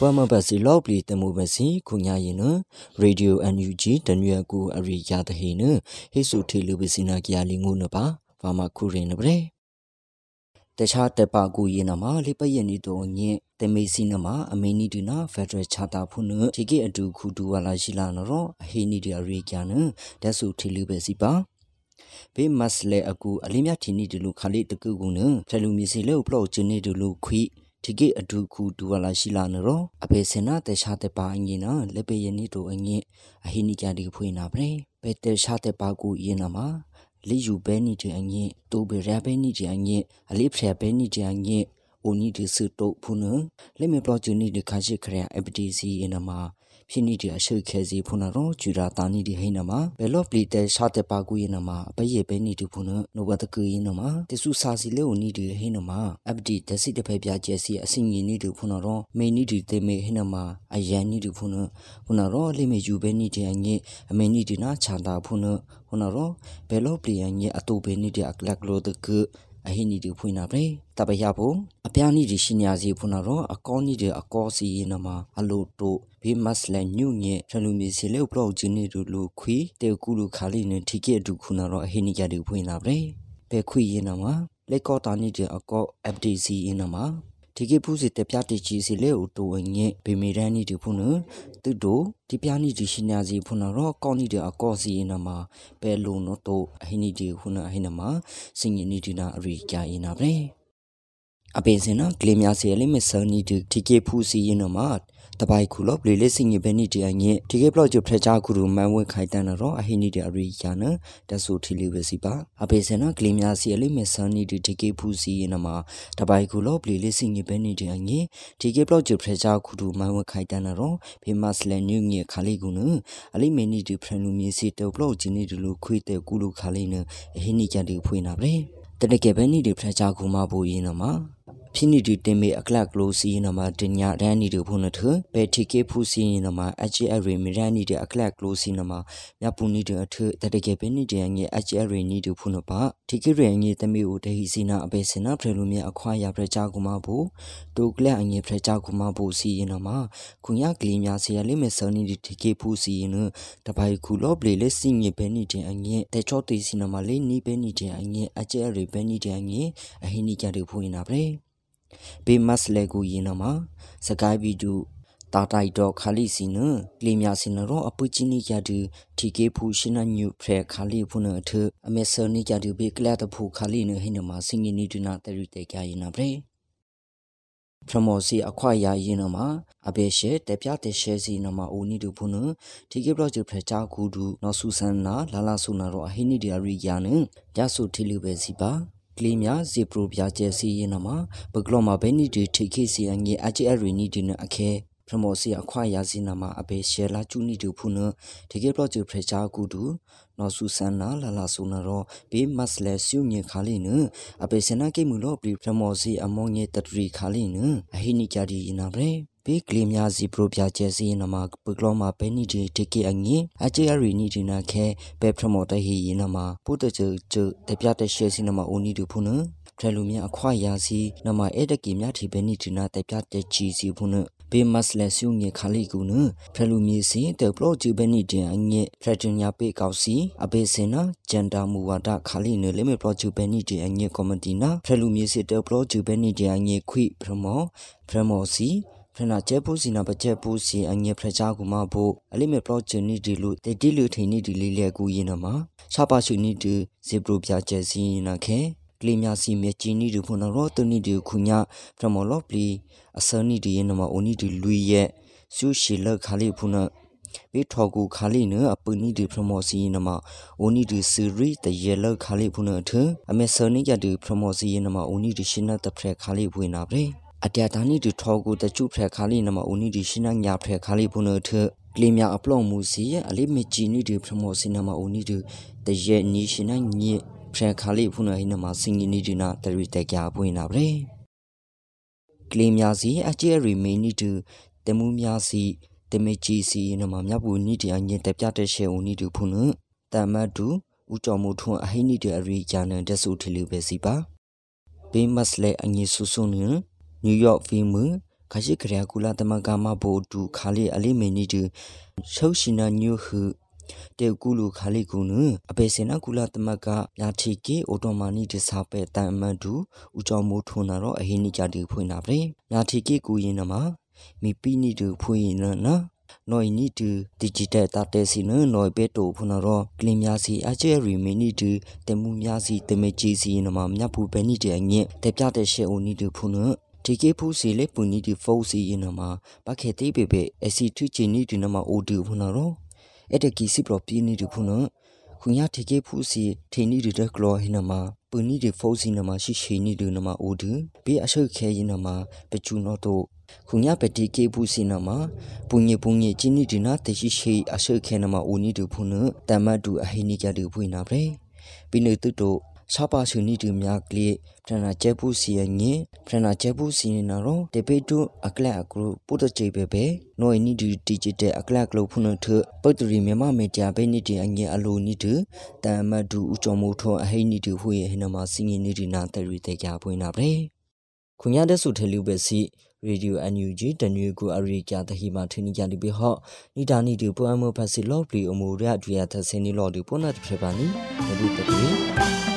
ပွားမဘစီလော့ပလီတမှုဘစီခုညာရင်နရေဒီယို NUG တနွေကူအရိယာတဟိနဟိစုထေလူဘစီနာကီယာလီငုနပါဘာမခုရင်နပရေတခြားတပကူရင်နမှာလိပယနီတော့ညင်တမေစီနမှာအမေနီဒနာဖက်ဒရယ်ချတာဖုန်ဒီကေအတူခုတူဝလာရှိလာနော်အဟိနီဒီအရိကျန်ဒက်စုထေလူဘစီပါဘေးမတ်လေအကူအလင်းမြတီနီဒီလူခါလေးတကူကူနဖဲလူမီစီလေပလော့ချင်းနီဒီလူခွီ ဒီကေအဒုခုဒူဝလာရှိလာနရောအဖေစင်နာတေရှာတေပါအငင်းနာလေပေယနီတို့အငင်းအဟိနိကြဒီဖွေနာပရေပေတေရှာတေပါကူယင်းနာမှာလီယူဘဲနီတဲ့အငင်းတူဘေရဘဲနီတဲ့အငင်းအလိဖရဘဲနီတဲ့အငင်း အိုနီဒီစတုဖုနလေမေပလောချူနီဒီခါရှိခရအပတီစီအနမှာဖြစ်နေတဲ့အရှိခဲစီဖုနာရောဂျူရာတာနီဒီဟိနမှာဘယ်လော့ပလီတဲရှာတဲ့ပါကူယနမှာဘယေပဲနေတူဖုနာနိုဘတ်ကူယနမှာတဆူစာစီလေဦးနီဒီဟိနမှာအပတီတစီတဖက်ပြကျဲစီအစင်ကြီးနီတူဖုနာရောမေနီဒီတေမေဟိနမှာအယန်နီတူဖုနာဖုနာရောလေမေယူပဲနီတဲ့အငိအမေနီဒီနာချန်တာဖုနာဖုနာရောဘယ်လော့ပလီယငိအတူပဲနီတဲ့အကလကလိုတကူ အဟိနီဒီဖွင့်နာပဲတပရဖို့အပြားနီဒီရှင်ညာစီဖွင့်နာတော့အကောနီဒီအကောစီနမအလိုတို့ဘေးမတ်လန်ညုညေထလူမီစီလေပလော့ဂျင်းနီတို့လူခွီတေကူလူခါလီနေထိကေဒုခုနာတော့အဟိနီကြဒီဖွင့်နာပဲပဲခွီရင်နမလေကောတာနီဒီအကော FDC ရင်နမ ဒီကေဖူးစီတပြတိချီစီလေဦးတူဝငဲဘေမီရန်နီဒီဖုန်တူတိုဒီပြာနီဒီရှင်ညာစီဖုန်ရောကောနီဒီအကောစီနမှာပဲလုံနိုတိုအဟိနီဒီခုနအဟိနမှာစင်ညနီဒီနာအရိကြာရင်နာပဲ အပေစင်နာကလီမြာစီလေမဆာနီဒီဒီကေဖူးစီရင်နမှာတပိုင်ခုလောပလီလေးစင်ညဘဲနီတီအငဲဒီကေဘလော့ကျဖရချာခုရူမန်ဝဲခိုင်တန်တော့အဟိနီဒီအရိယာနတဆူထီလီဝစီပါအပေစနကလီမြာစီအလိမေဆန်နီဒီဒီကေဖူစီနမှာတပိုင်ခုလောပလီလေးစင်ညဘဲနီတီအငဲဒီကေဘလော့ကျဖရချာခုရူမန်ဝဲခိုင်တန်တော့ဖေမတ်စလန်ညူငေခါလီကုနအလိမေနီဒီဖရန်လူမီစီတောဘလော့ဂျီနီဒီလူခွေတဲ့ကူလူခါလီနအဟိနီကြဒီဖွေးနာပဲတနကေဘဲနီဒီဖရချာခုမဘူရင်နမှာ ဖိနိဒီတင်မေအကလကလိုစီနမတင်ညာရန်နီတို့ဖုန်ထဘယ်တီကေဖူစီနမအချီအရီမီရန်နီတဲ့အကလကလိုစီနမမြပူနီတဲ့အထတတကေပနိတဲ့ငေအချီအရီနီတို့ဖုန်ပါတီကေရငေတမီဦးတဟီစီနာအပေစနာဖရလူမြအခွာရဖရချာကူမဘူတိုကလက်အငေဖရချာကူမဘူစီနမခုညာကလီမြစီရလိမေဆနီဒီတီကေဖူစီနတပိုင်ခုလောပလေလက်စီငေဘဲနီတဲ့အငေတေချောတီစီနမလေးနီဘဲနီတဲ့အငေအချီအရီဘဲနီတဲ့အငေအဟိနီကြတဲ့ဖူရင်နာပဲ ဘေမတ်လေကူရင်နမှာစကိုင်းဗီဒူတာတိုင်တော့ခါလီစီနကလီမြာစင်ရောအပူချင်းနီကြတူတီကေဖူရှင်နညုဖရခါလီဖုန်အထအမေဆာနီကြတူဘေကလတ်ဖူခါလီနဟိနမှာစင်ငီနီဒနာတရီတေကြရင်နဗရေဖရမောစီအခွာရရင်နမှာအဘေရှေတပြတဲ့ရှဲစီနမှာအိုနီတူဖုန်တီကေဘလော့ချဖရချာကူဒူနော်ဆူဆန်နာလာလာဆူနာရောအဟိနီဒီယာရီယာနညဆူထီလူပဲစီပါ ကလေးများဇေပရိုပြကျဲစီရင်နမှာဘဂလော့မှာဘဲနီဒီထိခိစီအငေအချီအရီနီဒီနအခဲပရမောစီအခွာရစီနာမှာအဘေရှဲလာကျူနီတူဖုနဒီကေပလော့ချဖရချာကူတူ နော်ဆူဆန်နာလာလာဆူနာရောဘေးမတ်လဲဆူညေခါလီနအဘေစနာကေမူလောပရီပရမောစီအမောငေတတရီခါလီနအဟိနီကြဒီနာဘရေဘေးကလေးများစီပရိုပြကျဲစီနမှာပကလောမှာဘဲနီဒီတကေအငင်းအချေရီနီဒီနာခဲဘဲပရမောတဟီယနမှာပုတချေချတပြတဲ့ရှဲစီနမှာအိုနီတူဖုန်ဖရလူမြအခွာရာစီနမှာအဲ့တကေမြထီဘဲနီဒီနာတပြတဲ့ချီစီဖုန် ဘေမတ်လက်ဆုငေခါလီကူနဖရလူမီစီတေပလိုဂျီဘနီတင်အငေဖရတင်ညာပေကောက်စီအဘေစင်နာဂျန်တာမူဝါဒခါလီနလေမေပလိုဂျီဘနီတင်အငေကော်မတီနာဖရလူမီစီတေပလိုဂျီဘနီတင်အငေခွိဖရမောဖရမောစီဖရနာကျဲပူစီနာပကျဲပူစီအငေဖရချာကူမဖို့အလိမေပရောဂျင်နီဒီလူတေတီလူထိန်နီဒီလေးလေကူရင်နမှာရှာပါရှုနီဒီဇေဘရိုပြကျဲစီနာခဲက လီမြစီမြချီနီဒီဖုန်ရောတနီဒီခုညာဖရမောလော့ပလီအစနီဒီရင်နမှာအိုနီဒီလူရဲ့ဆူရှီလခါလီဖုန်ဘေထောကူခါလီနအပနီဒီပရမောစီနမအိုနီဒီစီရီတယေလခါလီဖုန်ထအမေဆနီကြဒီပရမောစီနမအိုနီဒီရှင်နတဖရခါလီဖွေနာပြေအတျာဒါနီဒီထောကူတကျုဖရခါလီနမအိုနီဒီရှင်နညာဖရခါလီဖုန်ထကလီမြအပလော့မူစီအလိမချီနီဒီပရမောစီနမအိုနီဒီတယေနီရှင်နညေ ဖရခါလီဖုန်ဟိနမစင်ငီနီဒီနာတရီတကြပွေနာပြေကလီမြစီအကျဲရီမီနီတူတမှုများစီတမေချီစီနမမြပူနီတီအငင်တပြတဲ့ရှေဦးနီတူဖုန်တမတ်တူဦးကျော်မှုထွန်းအဟိနီတဲ့အရီဂျာနန်တက်ဆူထီလူပဲစီပါဘေးမတ်လေအငင်ဆူဆူနနယူးယောက်ဖီမူခရှိခရကူလာတမကမဘောတူခါလေးအလေးမေနီတူရှောရှိနာညုဟု တေကူလူခါလေးကူနုအပေစင်နာကူလာတမကညာတီကေအိုတိုမာနီဒီစာပဲတန်အမန်တူဦးကျော်မိုးထွန်းနာတော့အဟိနီကြတူဖွင့်နာပဲညာတီကေကူရင်နမှာမိပိနီတူဖွင့်ရင်နော်နော်နီတူဒီဂျစ်တယ်တာတဲစီနော်နော်ပဲတိုဖုနာတော့ကလင်းများစီအချဲရီမီနီတူတမှုများစီတမေကြီးစီနမှာမြတ်ဘူးပဲနီတဲ့အငင့်တက်ပြတဲ့ရှေအိုနီတူဖုနော်ဒီကေဖူစီလေပူနီဒီဖိုစီရင်နမှာဘခေတိပေပေအစီထူချီနီဒီနမှာအိုတူဖုနာတော့ အဲ့တကီစီပရပီနီတူဖုနော်ခုညာဒီကေဖူစီထေနီဒီတကလောဟိနမှာပူနီဒီဖိုစီနမှာရှိရှိနီဒီနမှာအိုတူဘေးအဆုတ်ခဲရင်နမှာပချူနော်တော့ခုညာပတိကေဘူးစီနမှာပုညပုညချင်းနီဒီနာတရှိရှိအဆုခဲနမှာဦးနီတူဖုန်တမတ်တူအဟိနိကြတူဖွင့်နာပဲပြီးနေတုတို့ စာပါဆုနီတူမြကလေးဖရနာကျဲဘူးစီယငင်းဖရနာကျဲဘူးစီနာရောတေပေတုအကလအကရုပုတချိပဲပဲနိုနီဒီဒီဂျစ်တဲ့အကလကလုဖုန်ထပုတ်တရီမြမမေတ္တာပဲနီတီအငင်းအလိုနီတူတမတ်တူဦးကျော်မိုးထွန်းအဟိနိတူဖွင့်ရဟနမှာစင်ငင်းနီဒီနာတရီတေကြဖွင့်နာပဲခွန်ရတဲ့ဆုထေလူပဲစီရေဒီယို NUG တနွေကိုအရိကတဟိမထင်းကြလိပိဟော့နီတာနီဒီပွမ်မဖက်စီလော့ပလီအမူရဒရီယာသစင်းနီလော်ဒီပွန်နတ်ဖေပါနီဘဒုတပီ